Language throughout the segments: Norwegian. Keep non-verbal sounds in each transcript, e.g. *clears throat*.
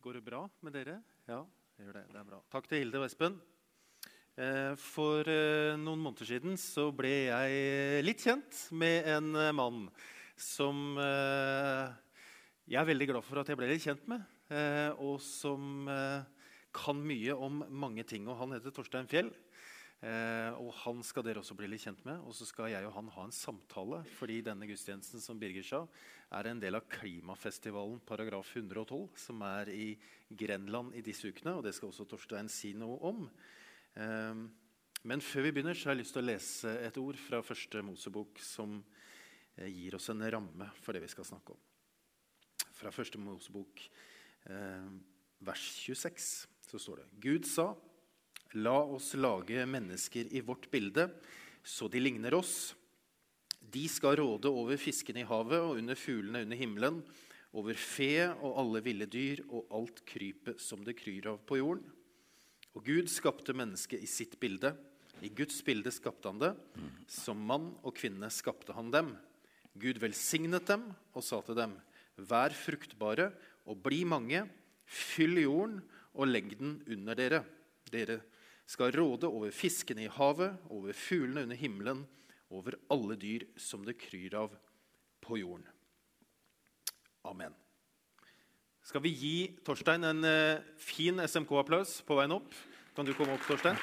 Går det bra med dere? Ja, det gjør det. Det er bra. Takk til Hilde og Espen. Eh, For eh, noen måneder siden så ble jeg litt kjent med en eh, mann som jeg er veldig glad for at jeg ble litt kjent med, og som kan mye om mange ting. Og han heter Torstein Fjell. Eh, og han skal dere også bli litt kjent med. Og så skal jeg og han ha en samtale, fordi denne gudstjenesten som Birger sa, er en del av klimafestivalen Paragraf 112, som er i Grenland i disse ukene. Og det skal også Torstein si noe om. Eh, men før vi begynner, så har jeg lyst til å lese et ord fra første Mosebok som eh, gir oss en ramme for det vi skal snakke om. Fra første Mosebok, eh, vers 26, så står det Gud sa La oss lage mennesker i vårt bilde, så de ligner oss. De skal råde over fiskene i havet og under fuglene under himmelen, over fe og alle ville dyr og alt krypet som det kryr av på jorden. Og Gud skapte mennesket i sitt bilde. I Guds bilde skapte han det. Som mann og kvinne skapte han dem. Gud velsignet dem og sa til dem, vær fruktbare og bli mange, fyll jorden og legg den under dere. Dere skal råde over fiskene i havet, over fuglene under himmelen, over alle dyr som det kryr av på jorden. Amen. Skal vi gi Torstein en eh, fin SMK-applaus på veien opp? Kan du komme opp, Torstein?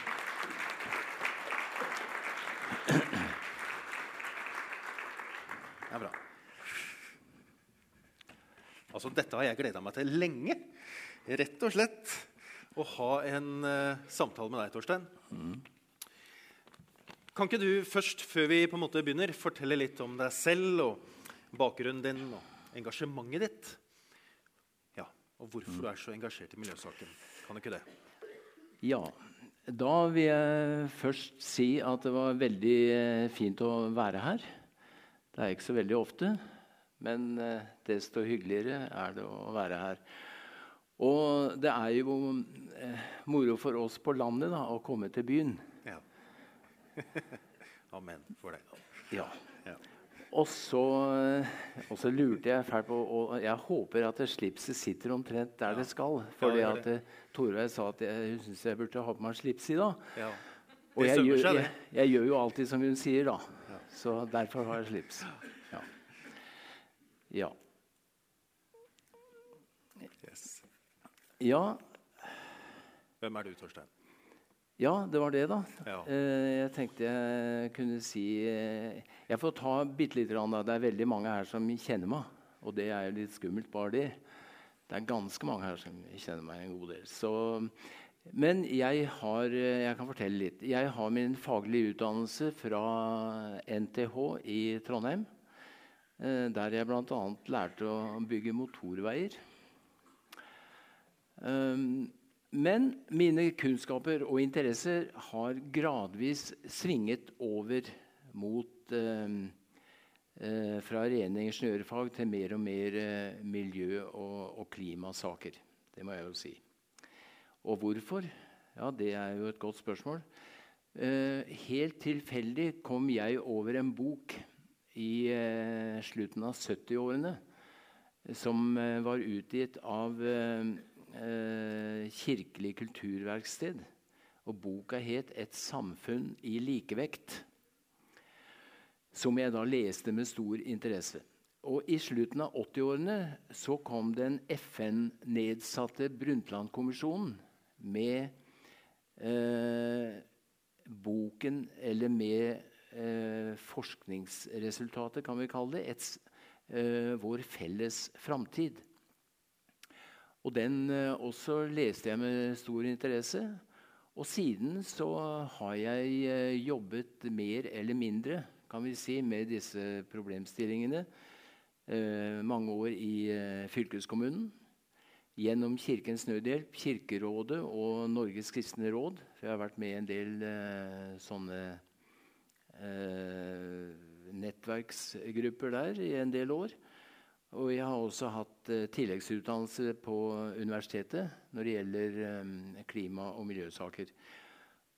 Det er bra. Altså, dette har jeg gleda meg til lenge. Rett og slett å ha en uh, samtale med deg, Torstein. Kan ikke du først, før vi på en måte begynner, fortelle litt om deg selv og bakgrunnen din og engasjementet ditt? Ja, Og hvorfor du er så engasjert i miljøsaken. Kan du ikke det? Ja, da vil jeg først si at det var veldig eh, fint å være her. Det er ikke så veldig ofte, men eh, desto hyggeligere er det å være her. Og det er jo eh, moro for oss på landet da, å komme til byen. Ja. *laughs* Amen for det. Ja. Ja. Og så, eh, og så lurte jeg fælt på Og jeg håper at slipset sitter omtrent der Ja. det skal. Ja, Fordi gjør at eh, Torveig sa at jeg, hun syntes jeg burde ha på meg slips i dag. Ja. Og jeg jeg, det. jeg gjør jo alltid som hun sier, da. Ja. Så derfor har jeg slips. Ja. ja. Yes. Ja. Hvem er du, Torstein? Ja, det var det, da. Ja. Eh, jeg tenkte jeg kunne si eh, Jeg får ta bitte lite grann. Det er veldig mange her som kjenner meg. Og det er jo litt skummelt, bare det. Det er ganske mange her som kjenner meg en god del. Så, men jeg har eh, Jeg kan fortelle litt. Jeg har min faglige utdannelse fra NTH i Trondheim. Der jeg bl.a. lærte å bygge motorveier. Um, men mine kunnskaper og interesser har gradvis svinget over mot eh, eh, Fra rene ingeniørfag til mer og mer eh, miljø- og, klimasaker. Det må jeg jo si. Og hvorfor? Ja, Det er jo et godt spørsmål. Eh, helt tilfeldig kom jeg over en bok i slutten av 70-årene som var utgitt av eh, Kirkelig kulturverksted. Og boka het 'Et samfunn i likevekt', som jeg da leste med stor interesse. Og I slutten av 80-årene så kom den FN-nedsatte Brundtland-kommisjonen med eh, boken, eller med eh, forskningsresultatet, kan vi kalle det, et, eh, vår felles framtid. Og den eh, også leste jeg med stor interesse. Og siden så har jeg eh, jobbet mer eller mindre kan vi si, med disse problemstillingene. Eh, mange år i fylkeskommunen. Gjennom Kirkens Nødhjelp, Kirkerådet og Norges kristne råd. For jeg har vært med i en del sånne nettverksgrupper der i en del år. Og jeg har også hatt eh, tilleggsutdannelse på universitetet når det gjelder eh, klima- og miljøsaker.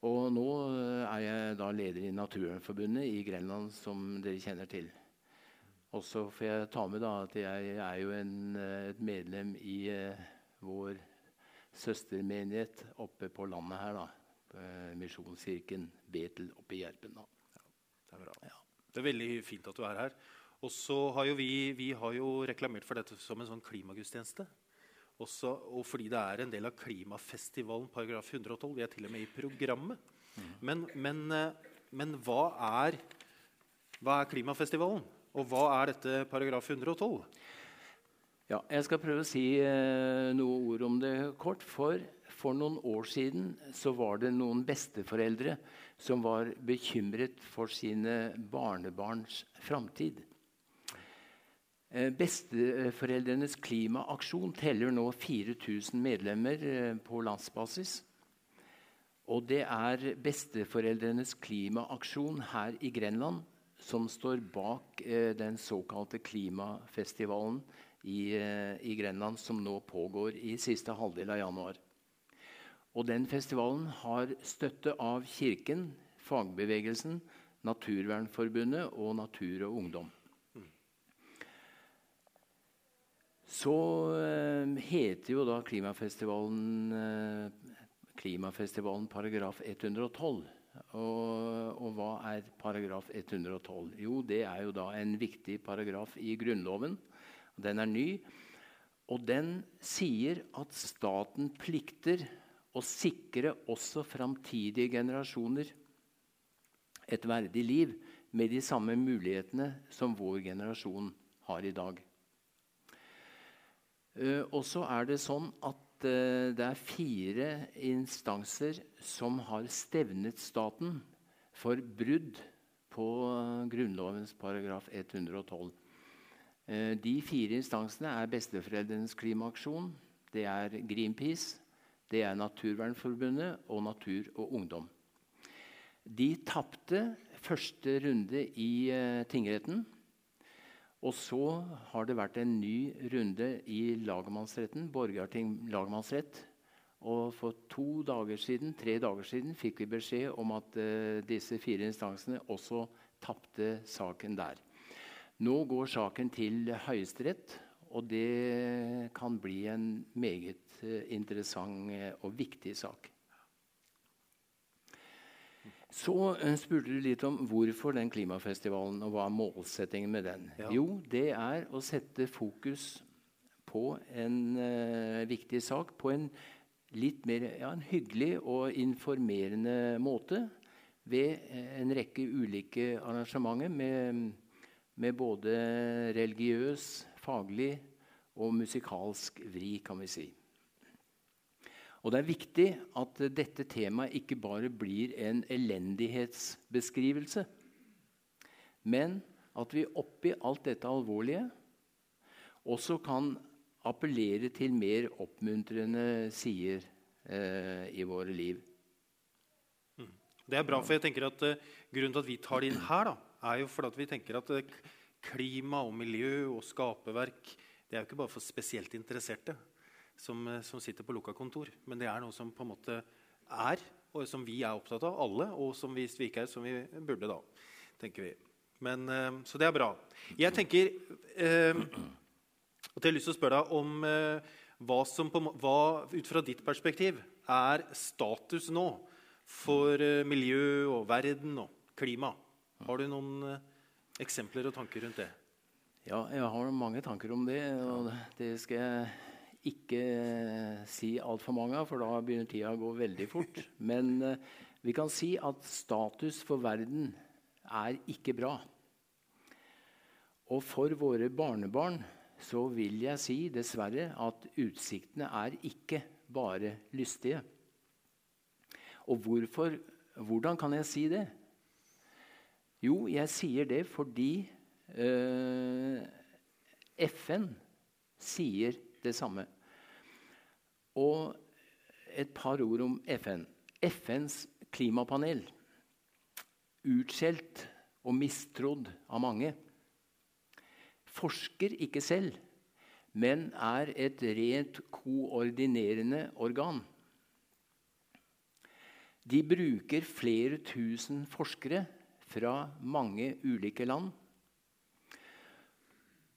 Og nå eh, er jeg da leder i Naturvernforbundet i Grenland, som dere kjenner til. Og så får jeg ta med da at jeg er jo en, et medlem i vår søstermenighet oppe på landet her. da. Misjonskirken Betel oppe i Gjerpen. da. Det er bra. Det er veldig fint at du er her. Og så har jo vi, vi har jo reklamert for dette som en sånn klimagudstjeneste. Også, og fordi det er en del av klimafestivalen paragraf 112. Vi er til og med i programmet. Men, men, eh, men hva, er, hva er klimafestivalen? Og hva er dette paragraf 112? Ja, jeg skal prøve å si eh, noen ord om det kort. For, for noen år siden så var det noen besteforeldre som var bekymret for sine barnebarns framtid. Eh, besteforeldrenes klimaaksjon teller nå 4000 medlemmer eh, på landsbasis. Og det er besteforeldrenes klimaaksjon her i Grenland som står bak eh, den såkalte klimafestivalen i, i, Grenland, som nå pågår i siste halvdel av januar. Og den festivalen har støtte av Kirken, fagbevegelsen, Naturvernforbundet og Natur og Ungdom. Så eh, heter jo da klimafestivalen eh, Klimafestivalen paragraf 112. Og, og, hva er paragraf 112? Jo, det er jo da en viktig paragraf i Grunnloven. Den er ny. Og den sier at staten plikter å sikre også framtidige generasjoner et verdig liv med de samme mulighetene som vår generasjon har i dag. Uh, og så er det sånn at uh, det er fire instanser som har stevnet staten for brudd på Grunnlovens paragraf 112. de fire instansene er Besteforeldrenes klimaaksjon, det er Greenpeace, det er Naturvernforbundet og Natur og Ungdom. De tapte første runde i tingretten. Og så har det vært en ny runde i lagmannsretten, Borgarting lagmannsrett. Og for to dager siden, tre dager siden fikk vi beskjed om at uh, disse fire instansene også tapte saken der. Nå går saken til Høyesterett, og det kan bli en meget uh, interessant og viktig sak. Så uh, spurte du litt om hvorfor den klimafestivalen, og hva er målsettingen med den. Ja. Jo, det er å sette fokus på en uh, viktig sak på en litt mer ja, en hyggelig og informerende måte ved en rekke ulike arrangementer med, med både religiøs, faglig og musikalsk vri, kan vi si. Og Det er viktig at dette temaet ikke bare blir en elendighetsbeskrivelse, men at vi oppi alt dette alvorlige også kan appellere til mer oppmuntrende sider eh, i våre liv. Mm. Det er bra, for jeg tenker at uh, Grunnen til at vi tar det inn her, da, er jo fordi vi tenker at uh, klima og miljø og skaperverk det er jo ikke bare for spesielt interesserte som, eh, som, sitter på lukka kontor. Men det er noe som på en måte er, og som vi er opptatt av, alle. Og som vi ikke er, som vi burde, da, tenker vi. Men, eh, så det er bra. Jeg tenker eh, at jeg har lyst til å spørre deg om eh, hva som på, hva, ut fra ditt perspektiv er status nå for eh, miljø og verden og klima. Har du noen eh, eksempler og tanker rundt det? Ja, jeg har mange tanker om det. og det skal jeg ikke eh, si altfor mange av, for da begynner tida å gå veldig fort. *laughs* Men eh, vi kan si at status for verden er ikke bra. Og for våre barnebarn så vil jeg si dessverre at utsiktene er ikke bare lystige. Og hvorfor, hvordan kan jeg si det? Jo, jeg sier det fordi eh, FN sier det samme. Og et par ord om FN. FNs klimapanel, utskjelt og mistrodd av mange, forsker ikke selv, men er et rent koordinerende organ. De bruker flere tusen forskere fra mange ulike land.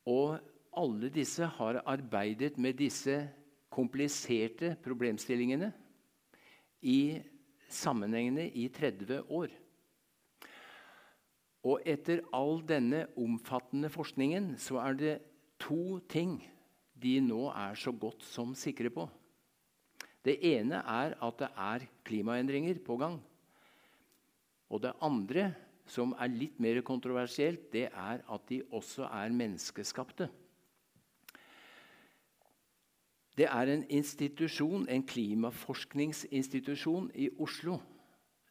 Og alle disse har arbeidet med disse kompliserte problemstillingene i sammenhengene i 30 år. Og etter all denne omfattende forskningen så er det to ting de nå er så godt som sikre på. Det ene er at det er klimaendringer på gang. Og det andre, som er litt mer kontroversielt, det er at de også er menneskeskapte. Det er en institusjon, en klimaforskningsinstitusjon i Oslo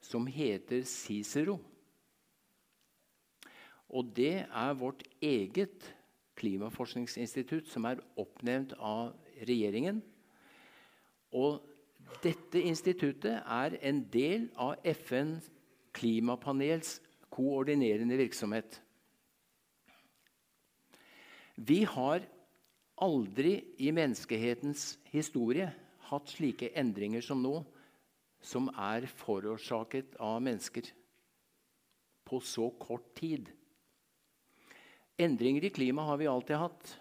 som heter Cicero. Og det er vårt eget klimaforskningsinstitutt som er oppnevnt av regjeringen. Og dette instituttet er en del av FNs klimapanels koordinerende virksomhet. Vi har aldri i menneskehetens historie hatt slike endringer som nå, som er forårsaket av mennesker på så kort tid. Endringer i klimaet har vi alltid hatt,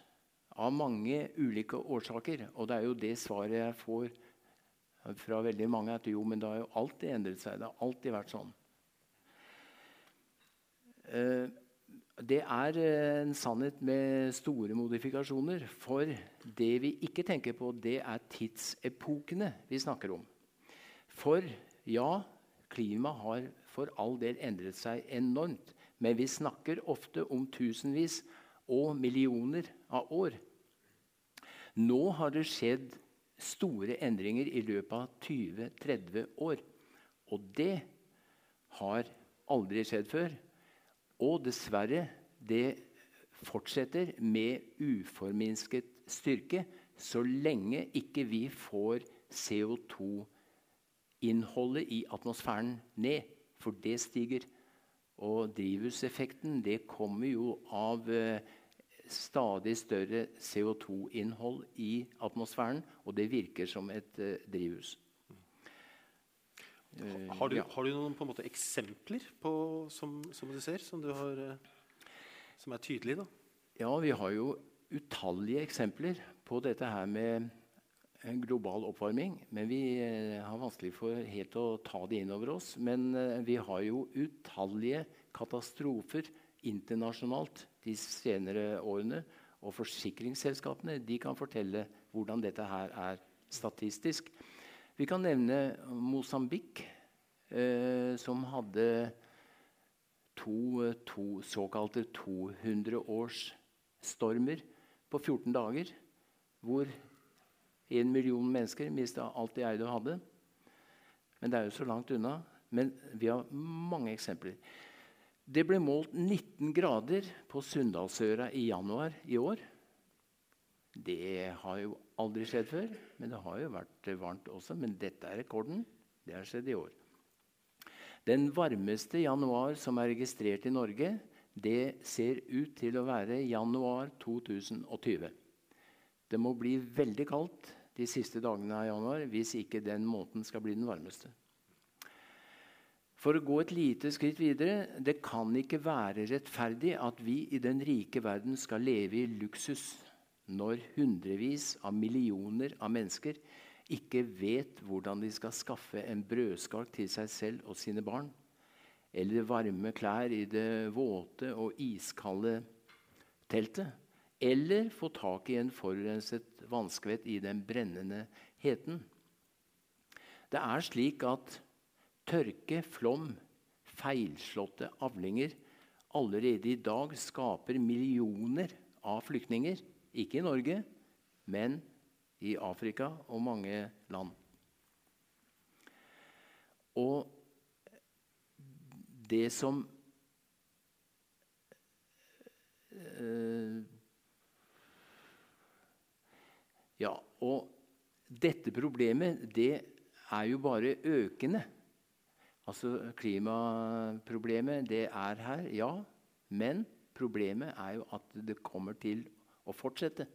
av mange ulike årsaker. Og det er jo det svaret jeg får fra veldig mange, at jo, men det har jo alltid endret seg. Det har alltid vært sånn. Eh, det er eh, en sannhet med store modifikasjoner. For det vi ikke tenker på, det er tidsepokene vi snakker om. For ja, klimaet har for all del endret seg enormt. Men vi snakker ofte om tusenvis og millioner av år. Nå har det skjedd store endringer i løpet av 20-30 år. Og det har aldri skjedd før. Og dessverre, det fortsetter med uforminsket styrke så lenge ikke vi får CO2-innholdet i atmosfæren ned. For det stiger. Og drivhuseffekten det kommer jo av eh, stadig større CO2-innhold i atmosfæren. Og det virker som et eh, drivhus. Har du, ja. har du, noen på en måte eksempler på, som, som, du ser, som, du har, eh, som er tydelige? da? Ja, vi har jo utallige eksempler på dette her med global oppvarming. Men vi eh, har vanskelig for helt å ta det inn over oss. Men eh, vi har jo utallige katastrofer internasjonalt de senere årene. Og forsikringsselskapene de kan fortelle hvordan dette her er statistisk. Vi kan nevne Mosambik, eh, som hadde to, to såkalte 200-årsstormer på 14 dager. Hvor en million mennesker mista alt de eide og hadde. Men det er jo så langt unna. Men vi har mange eksempler. Det ble målt 19 grader på Sunndalsøra i januar i år. Det har jo aldri skjedd før, men det har jo vært varmt også. Men dette er rekorden. Det har skjedd i år. Den varmeste januar som er registrert i Norge, det ser ut til å være januar 2020. Det må bli veldig kaldt de siste dagene av januar hvis ikke den måneden skal bli den varmeste. For å gå et lite skritt videre det kan ikke være rettferdig at vi i den rike verden skal leve i luksus når hundrevis av millioner av mennesker ikke vet hvordan de skal skaffe en brødskalk til seg selv og sine barn, eller varme klær i det våte og iskalde teltet eller få tak i en forurenset vannskvett i den brennende heten. Det er slik at tørke, flom, feilslåtte avlinger allerede i dag skaper millioner av flyktninger. Ikke i Norge, men i Afrika og mange land. Og det som øh, Ja, og dette problemet, det er jo bare økende. Altså klimaproblemet, det er her, ja. Men problemet er jo at det kommer til å fortsette.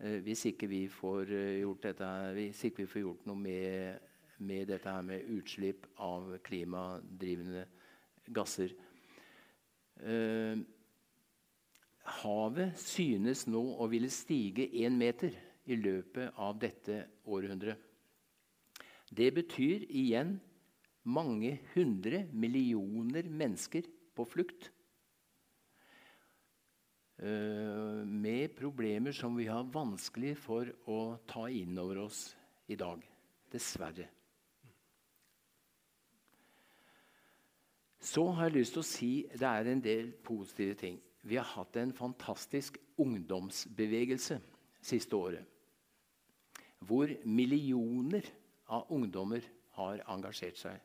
Eh, hvis ikke vi får eh, gjort, dette, hvis ikke vi får gjort noe med, med dette her med utslipp av klimadrivende gasser. Eh, Havet synes nå å ville stige én meter i løpet av dette århundret. Det betyr igjen mange hundre millioner mennesker på flukt. Uh, med problemer som vi har vanskelig for å ta inn over oss i dag. Dessverre. Så har jeg lyst til å si det er en del positive ting. Vi har hatt en fantastisk ungdomsbevegelse siste året. Hvor millioner av ungdommer har engasjert seg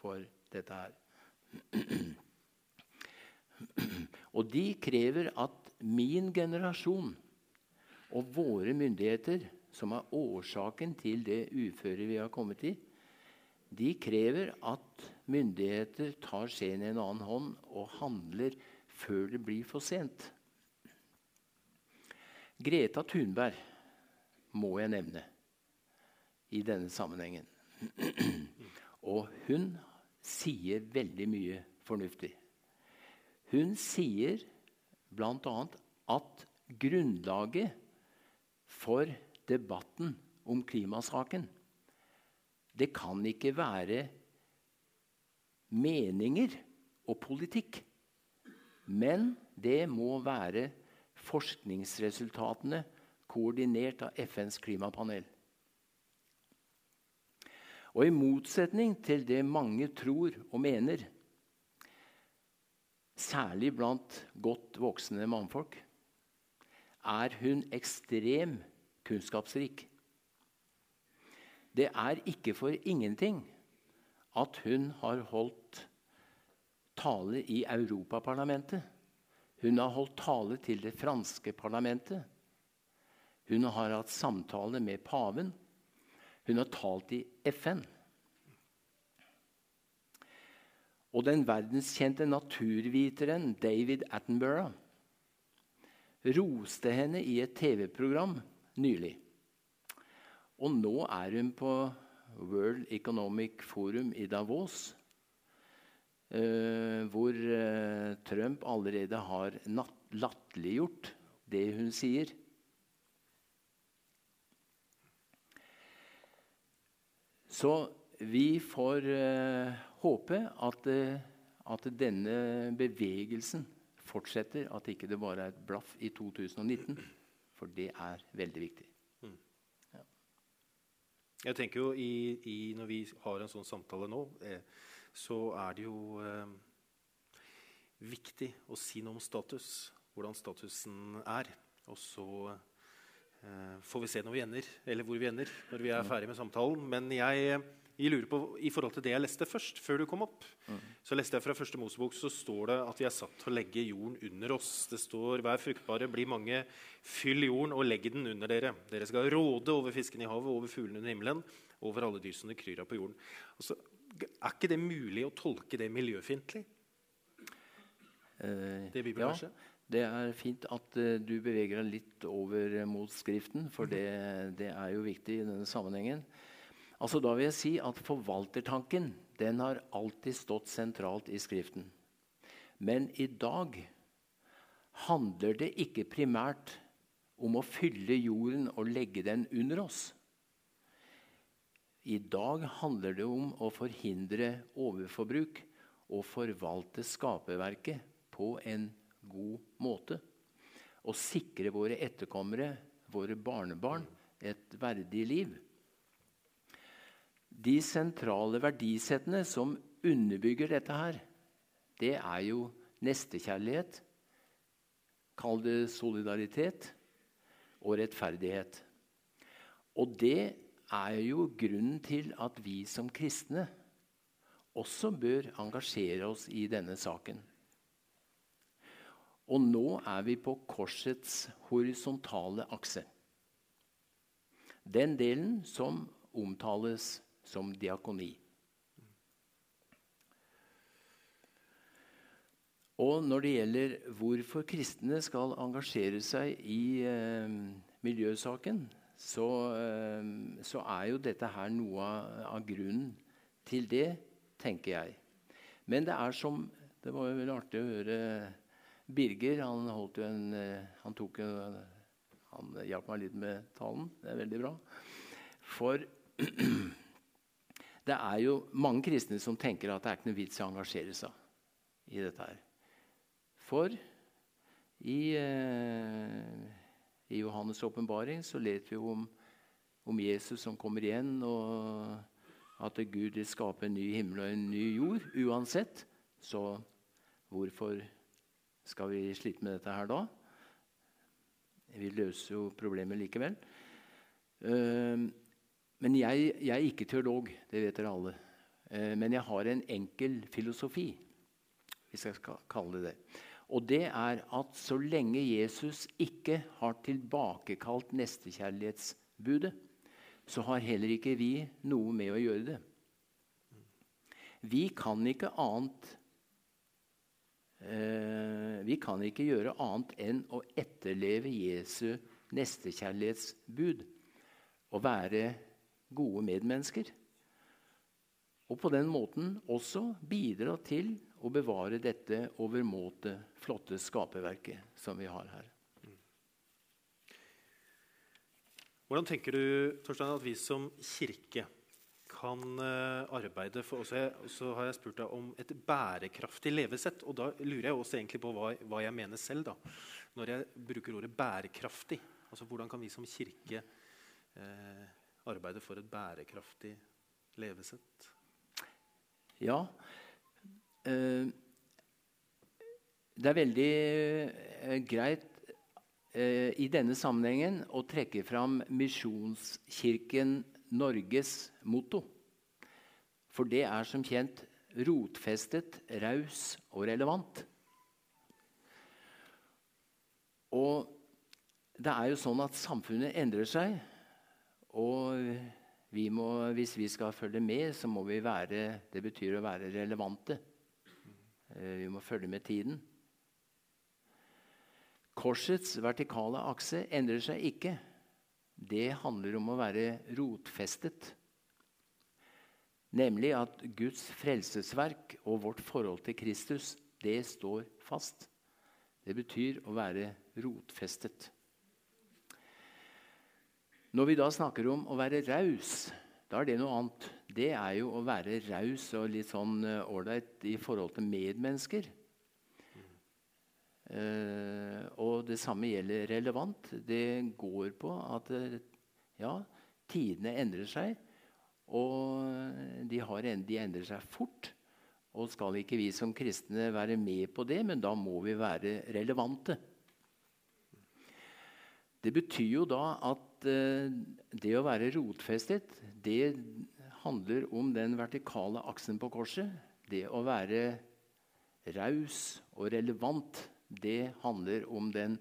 for dette her. *clears throat* Og de krever at min generasjon og våre myndigheter, som er årsaken til det uføret vi har kommet i, de krever at myndigheter tar skjeen i en annen hånd og handler før det blir for sent. Greta Thunberg må jeg nevne i denne sammenhengen. *clears throat* Og hun sier veldig mye fornuftig. Hun sier bl.a. at grunnlaget for debatten om klimasaken det kan ikke være meninger og politikk. Men det må være forskningsresultatene koordinert av FNs klimapanel. Og i motsetning til det mange tror og mener, særlig blant godt voksne mannfolk, er hun ekstrem kunnskapsrik. Det er ikke for ingenting at hun har holdt tale i Europaparlamentet. Hun har holdt tale til det franske parlamentet. Hun har hatt samtale med paven. Hun har talt i FN. Og den verdenskjente naturviteren David Attenborough roste henne i et TV-program nylig. Og nå er hun på World Economic Forum i Davos, eh, hvor eh, Trump allerede har latterliggjort det hun sier. Så vi får uh, håpe at, uh, at, denne bevegelsen fortsetter. At ikke det bare er et blaff i 2019. For det er veldig viktig. Mm. Ja. Jeg tenker jo i, i, Når vi har en sånn samtale nå, eh, så er det jo eh, viktig å si noe om status. Hvordan statusen er. Og så Eh, får vi se når vi ender, eller hvor vi ender når vi er ferdig med samtalen. Men jeg, jeg, lurer på, i forhold til det jeg leste først, før du kom opp, mm. så leste jeg fra første Mosebok, så står det at vi er satt til å legge jorden under oss. Det står 'Vær fruktbare, bli mange, fyll jorden og legg den under dere'. Dere skal råde over fiskene i havet, over fuglene under himmelen, over alle dyr som det kryr av på jorden. Altså, er ikke det mulig å tolke det miljøfiendtlig? Eh, det bibelverset? Ja. Det er fint at uh, du beveger deg litt over mot Skriften, for det, det, er jo viktig i denne sammenhengen. Altså, da vil jeg si at Forvaltertanken den har alltid stått sentralt i Skriften. Men i dag handler det ikke primært om å fylle jorden og legge den under oss. I dag handler det om å forhindre overforbruk og forvalte skaperverket på en god måte. Og sikre våre etterkommere, våre barnebarn, et verdig liv. De sentrale verdisettene som underbygger dette her, det er jo nestekjærlighet, kall det solidaritet, og rettferdighet. Og det er jo grunnen til at vi som kristne også bør engasjere oss i denne saken. Og nå er vi på korsets horisontale akse. Den delen som omtales som diakoni. Og når det gjelder hvorfor kristne skal engasjere seg i eh, miljøsaken, så, eh, så, er jo dette her noe av, av, grunnen til det, tenker jeg. Men det er som Det var jo veldig artig å høre Birger han, holdt jo en, eh, han, tok, Han hjalp meg litt med talen. Det er veldig bra. For *clears throat* det er jo mange kristne som tenker at det er ikke noe vits i å engasjere seg i dette her. For i, eh, i Johannes' åpenbaring så leter vi om, om Jesus som kommer igjen, og at Gud vil skape en ny himmel og en ny jord uansett. Så hvorfor skal vi slite med dette her da? Vi løser jo problemet likevel. Uh, men jeg, jeg, er ikke teolog, det vet dere alle. Uh, men jeg har en enkel filosofi, hvis jeg skal kalle det det. Og det er at så lenge Jesus ikke har tilbakekalt nestekjærlighetsbudet, så har heller ikke vi noe med å gjøre det. Vi kan ikke annet Eh, vi kan ikke gjøre annet enn å etterleve Jesu nestekjærlighetsbud og være gode medmennesker. Og på den måten også bidra til å bevare dette overmåte flotte skaperverket som vi har her. Hvordan tenker du Torstein, at vi som kirke kan eh, arbeide for og så har jeg spurt deg om et bærekraftig levesett. Og da lurer jeg også egentlig på hva, hva jeg mener selv da, når jeg bruker ordet bærekraftig. Altså Hvordan kan vi som kirke eh, arbeide for et bærekraftig levesett? Ja. Eh, det er veldig eh, greit eh, i denne sammenhengen å trekke fram Misjonskirken Norges motto. For det er som kjent rotfestet, raus og relevant. Og det er jo sånn at samfunnet endrer seg. Og vi må, hvis vi skal følge med, så må vi være Det betyr å være relevante. Eh, vi må følge med tiden. Korsets vertikale akse endrer seg ikke det handler om å være rotfestet. Nemlig at Guds frelsesverk og vårt forhold til Kristus, det står fast. Det betyr å være rotfestet. Når vi da snakker om å være raus, da er det noe annet. Det er jo å være raus og litt sånn eh, ålreit i forhold til medmennesker. Uh, og det samme gjelder relevant. Det går på at eh, ja, tidene endrer seg. Og de, har, de, endrer seg fort. Og skal ikke vi som kristne være med på det, men da må vi være relevante. Det betyr jo da at uh, det å være rotfestet, det handler om den vertikale aksen på korset. Det å være raus og relevant det handler om den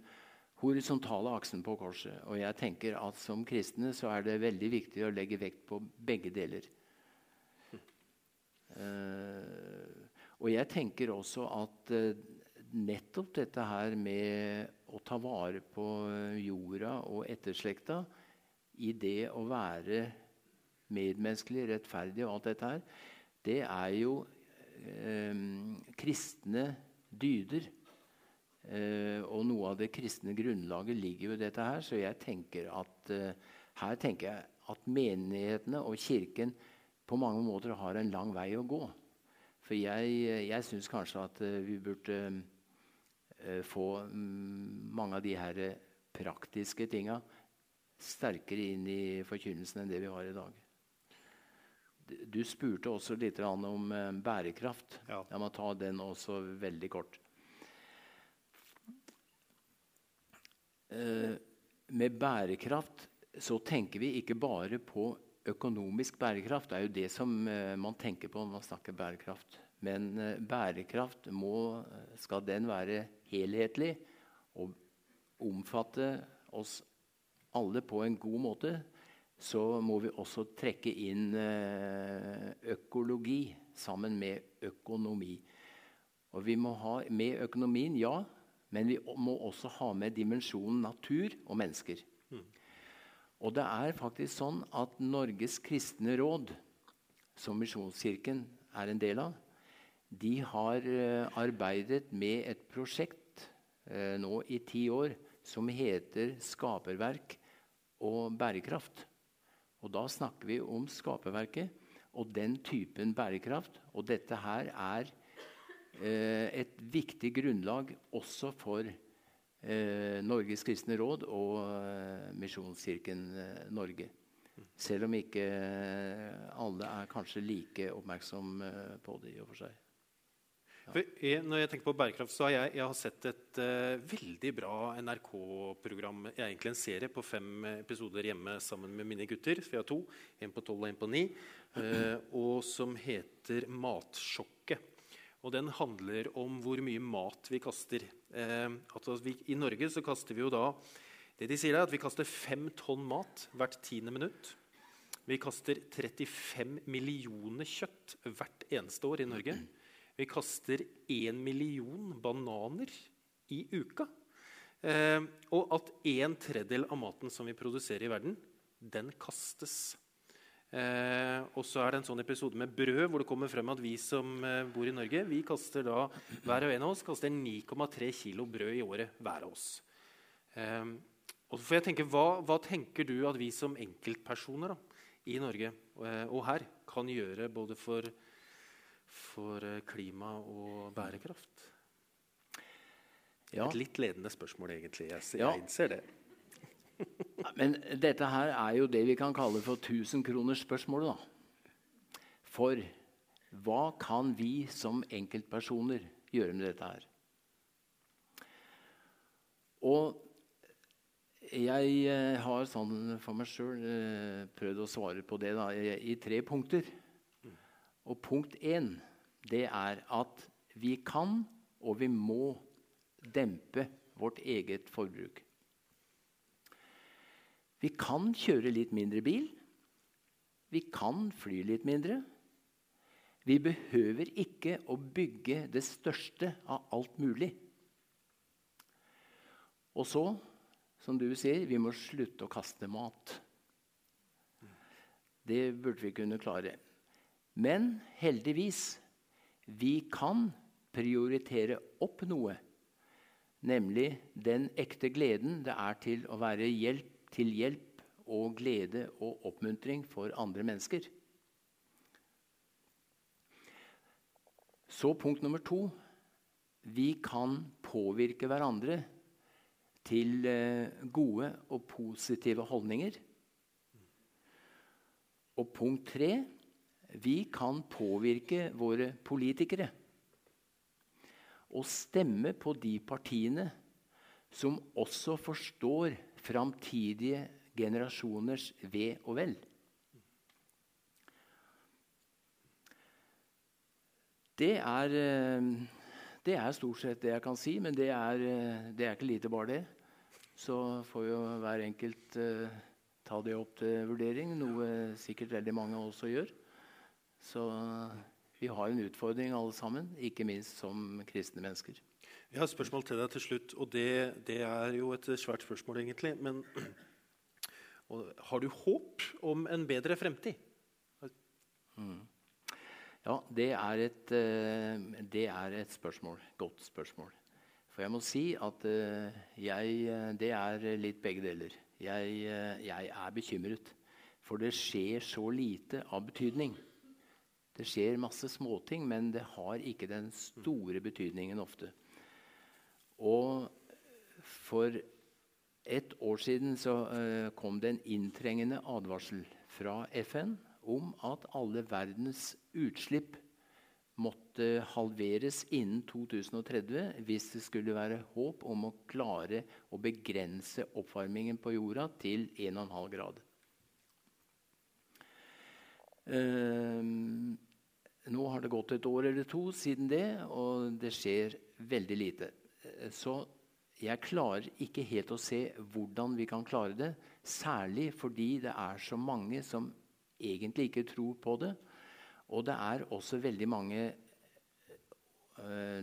horisontale aksen på korset. Og jeg tenker at Som kristne så er det veldig viktig å legge vekt på begge deler. Uh, og jeg tenker også at uh, nettopp dette her med å ta vare på jorda og etterslekta i det å være medmenneskelig, rettferdig og alt dette her, det er jo eh, kristne dyder. Eh, og noe av det kristne grunnlaget ligger jo i dette her. Så jeg tenker at eh, her tenker jeg at menighetene og Kirken på mange måter har en lang vei å gå. For jeg, jeg syns kanskje at uh, vi burde få um, mange av de her praktiske tinga sterkere inn i forkynnelsen enn det vi har i dag. Du spurte også litt om bærekraft. Ja. Jeg må ta den også veldig kort. Eh, med bærekraft så tenker vi ikke bare på økonomisk bærekraft. Det er jo det som eh, man tenker på når man snakker bærekraft. Men eh, bærekraft må, skal den være helhetlig og omfatte oss alle på en god måte, så må vi også trekke inn økologi sammen med økonomi. Og vi må ha med økonomien, ja, men vi må også ha med dimensjonen natur og mennesker. Mm. Og det er faktisk sånn at Norges kristne råd, som Misjonskirken er en del av, de har uh, arbeidet med et prosjekt nå i ti år som heter skaperverk og bærekraft. Og da snakker vi om skaperverket og den typen bærekraft. Og dette her er eh, et viktig grunnlag også for eh, Norges kristne råd og eh, Misjonskirken eh, Norge. Selv om ikke eh, alle er kanskje like oppmerksom eh, på det i og for seg. Jeg, når jeg tenker på bærekraft, så har jeg, jeg har sett et uh, veldig bra NRK-program. Egentlig en serie på fem episoder hjemme sammen med mine gutter. Jeg har to. En på tolv og en på ni. Uh, og som heter Matsjokket. Og den handler om hvor mye mat vi kaster. Uh, altså vi, I Norge så kaster vi jo da det de sier er at vi kaster fem tonn mat hvert tiende minutt. Vi kaster 35 millioner kjøtt hvert eneste år i Norge. Vi kaster én million bananer i uka. Eh, og at en tredjedel av maten som vi produserer i verden, den kastes. Eh, og så er det en sånn episode med brød hvor det kommer frem at vi som eh, bor i Norge, vi kaster da, hver og en av oss kaster 9,3 kilo brød i året hver av oss. Eh, og så får jeg tenke, hva, hva, tenker du at vi som enkeltpersoner da, i Norge eh, og her kan gjøre både for for eh, klima og bærekraft? Ja. Et litt ledende spørsmål, egentlig. Jeg, jeg ja. innser det. Men dette her er jo det vi kan kalle for tusenkronersspørsmålet. For hva kan vi som enkeltpersoner gjøre med dette her? Og jeg eh, har sånn for meg sjøl eh, prøvd å svare på det da, i tre punkter. Og punkt én det er at vi kan og vi må dempe vårt eget forbruk. Vi kan kjøre litt mindre bil. Vi kan fly litt mindre. Vi behøver ikke å bygge det største av alt mulig. Og så, som du sier, vi må slutte å kaste mat. Det burde vi kunne klare. Men heldigvis vi kan prioritere opp noe, nemlig den ekte gleden det er til å være hjelp, til hjelp og glede og oppmuntring for andre mennesker. Så punkt nummer to. Vi kan påvirke hverandre til eh, gode og positive holdninger. Og punkt tre vi kan påvirke våre politikere og stemme på de partiene som også forstår framtidige generasjoners ve og vel. Det er, eh, det er, stort sett det jeg kan si, men det er, eh, det er ikke lite bare det. Så får jo hver enkelt uh, ta det opp til vurdering, noe sikkert veldig mange også gjør. Så vi har en utfordring alle sammen, ikke minst som kristne mennesker. Vi har et spørsmål til deg til slutt, og det, det er jo et svært spørsmål, egentlig. Men *clears throat* har du håp om en bedre fremtid? Mm. Ja, det er, et, eh, det er et spørsmål. Godt spørsmål. For jeg må si at eh, jeg, det er litt begge deler. Jeg, eh, jeg er bekymret. For det skjer så lite av betydning. Det skjer masse småting, men det har ikke den store betydningen ofte. Og for et år siden så uh, kom det en inntrengende advarsel fra FN om at alle verdens utslipp måtte halveres innen 2030 hvis det skulle være håp om å klare å begrense oppvarmingen på jorda til 1,5 grad. Uh, nå har det gått et år eller to siden det, og det skjer veldig lite. Så jeg klarer ikke helt å se hvordan vi kan klare det. Særlig fordi det er så mange som egentlig ikke tror på det. Og det er også veldig mange uh,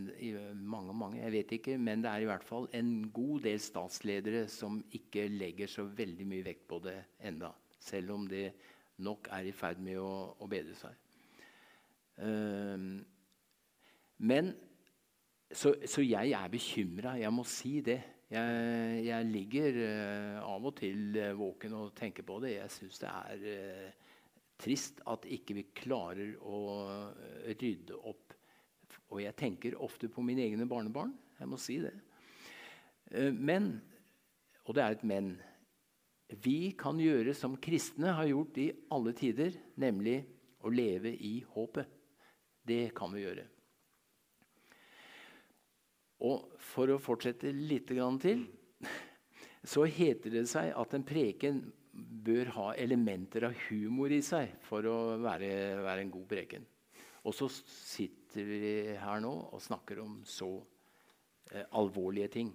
mange, mange, jeg vet ikke, men det er i hvert fall en god del statsledere som ikke legger så veldig mye vekt på det enda, selv om det nok er i ferd med å, å bedre seg. Men så, så, jeg er bekymra. Jeg må si det. Jeg, jeg ligger uh, av og til uh, våken og tenker på det. Jeg syns det er uh, trist at ikke vi klarer å rydde opp. Og jeg tenker ofte på mine egne barnebarn. Jeg må si det. Men, og det er et men, vi kan gjøre som kristne har gjort i alle tider, nemlig å leve i håpet. Det kan vi gjøre. Og for å fortsette litt til så heter det seg at en preken bør ha elementer av humor i seg for å være, være en god preken. Og så sitter vi her nå og snakker om så eh, alvorlige ting.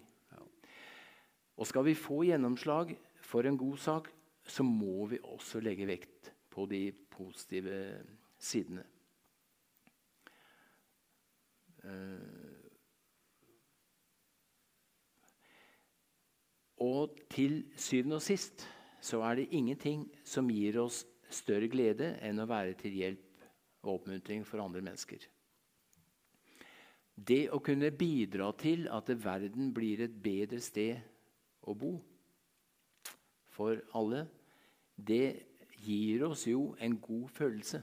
Og skal vi få gjennomslag for en god sak, så må vi også legge vekt på de positive sidene. Eh, Og til syvende og sist så er det ingenting som gir oss større glede enn å være til hjelp og oppmuntring for andre mennesker. Det å kunne bidra til at verden blir et bedre sted å bo for alle, det gir oss jo en god følelse.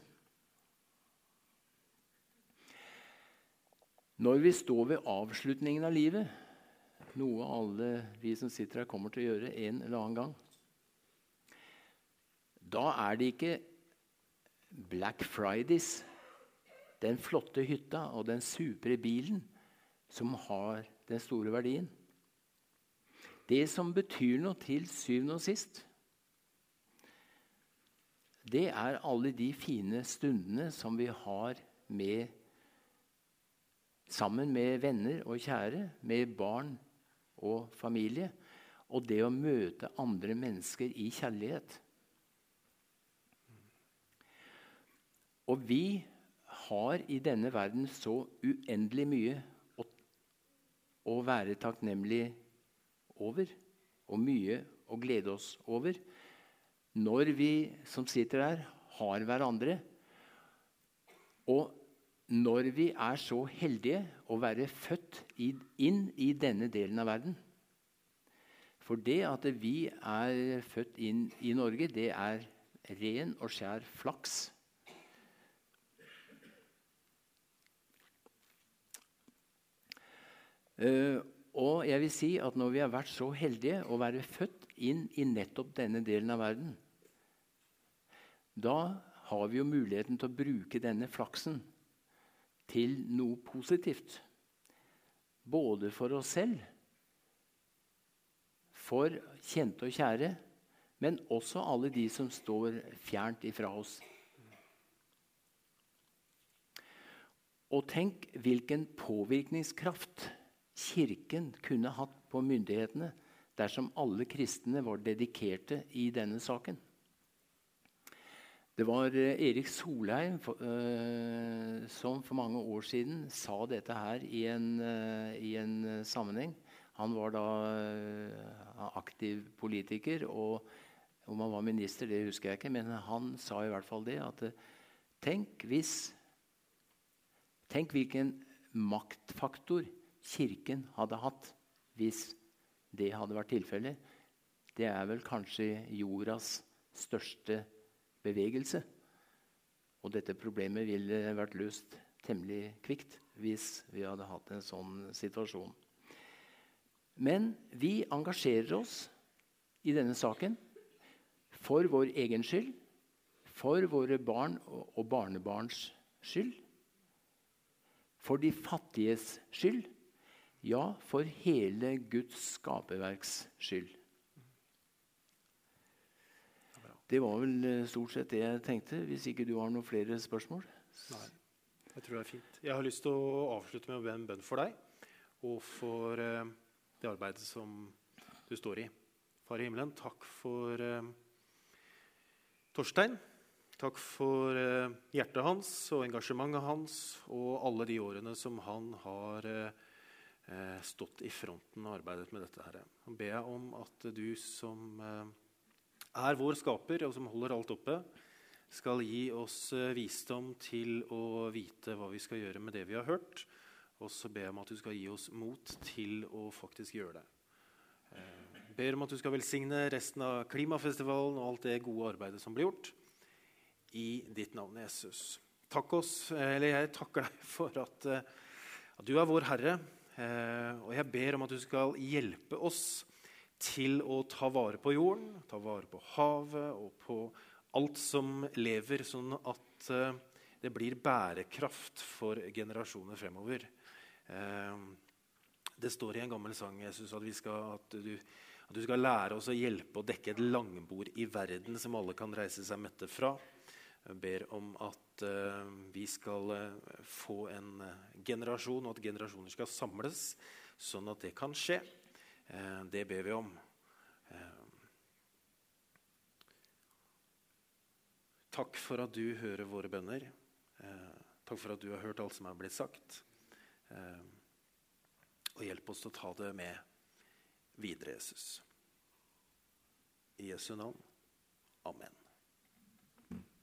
Når vi står ved avslutningen av livet, noe alle vi som sitter her, kommer til å gjøre en eller annen gang. Da er det ikke Black Fridays, den flotte hytta og den supre bilen, som har den store verdien. Det som betyr noe til syvende og sist, det er alle de fine stundene som vi har med Sammen med venner og kjære, med barn og familie. Og det å møte andre mennesker i kjærlighet. Og vi har i denne verden så uendelig mye å, å være takknemlig over. Og mye å glede oss over. Når vi som sitter her, har hverandre. Og når vi er så heldige å være født inn i denne delen av verden. For det at vi er født inn i Norge, det er ren og skjær flaks. Uh, og jeg vil si at når vi har vært så heldige å være født inn i nettopp denne delen av verden, da har vi jo muligheten til å bruke denne flaksen til noe positivt. Både for oss selv, for kjente og kjære, men også alle de som står fjernt ifra oss. Og tenk hvilken påvirkningskraft Kirken kunne hatt på myndighetene dersom alle kristne var dedikerte i denne saken. Det var eh, Erik Solheim uh, som for mange år siden sa dette her i en, uh, i en sammenheng. Han var da aktiv politiker, og om han var minister, det husker jeg ikke. Men han sa i hvert fall det at tenk hvis Tenk hvilken maktfaktor Kirken hadde hatt hvis det hadde vært tilfellet. Det er vel kanskje jordas største bevegelse. Og dette problemet ville vært løst temmelig kvikt hvis vi hadde hatt en sånn situasjon. Men vi engasjerer oss i denne saken for vår egen skyld, for våre barn og barnebarns skyld, for de fattiges skyld, ja, for hele Guds skaperverks skyld. Det var vel eh, stort sett det jeg tenkte, hvis ikke du har noen flere spørsmål? Nei, jeg tror det er fint. Jeg har lyst til å avslutte med å be en bønn for deg og for uh, det arbeidet som du står i. Far i himmelen, takk for uh, Torstein. Takk for hjertet hans og engasjementet hans og alle de årene som han har stått i fronten og arbeidet med dette. Her. Jeg ber om at du som er vår skaper, og som holder alt oppe, skal gi oss eh, visdom til å vite hva vi skal gjøre med det vi har hørt. Og så ber jeg om at du skal gi oss mot til å faktisk gjøre det. Jeg ber om at du skal velsigne resten av klimafestivalen og alt det gode arbeidet som blir gjort. I ditt navn, Jesus. Takk oss, eller Jeg takker deg for at, eh, at du er vår Herre. Eh, og jeg ber om at du skal hjelpe oss til å ta vare på jorden, ta vare på havet og på alt som lever, sånn at eh, det blir bærekraft for generasjoner fremover. Det står i en gammel sang Jesus, at, skal, at, du, at, du, skal lære oss å hjelpe å dekke et langbord i verden som alle kan reise seg mette fra. Jeg ber om at uh, vi skal få en generasjon, og at generasjoner skal samles, sånn at det kan skje. Det ber vi om. takk for at du hører våre bønner. takk for at du har hørt alt som er blitt sagt. Og hjelp oss til å ta det med videre, Jesus. I Jesu navn.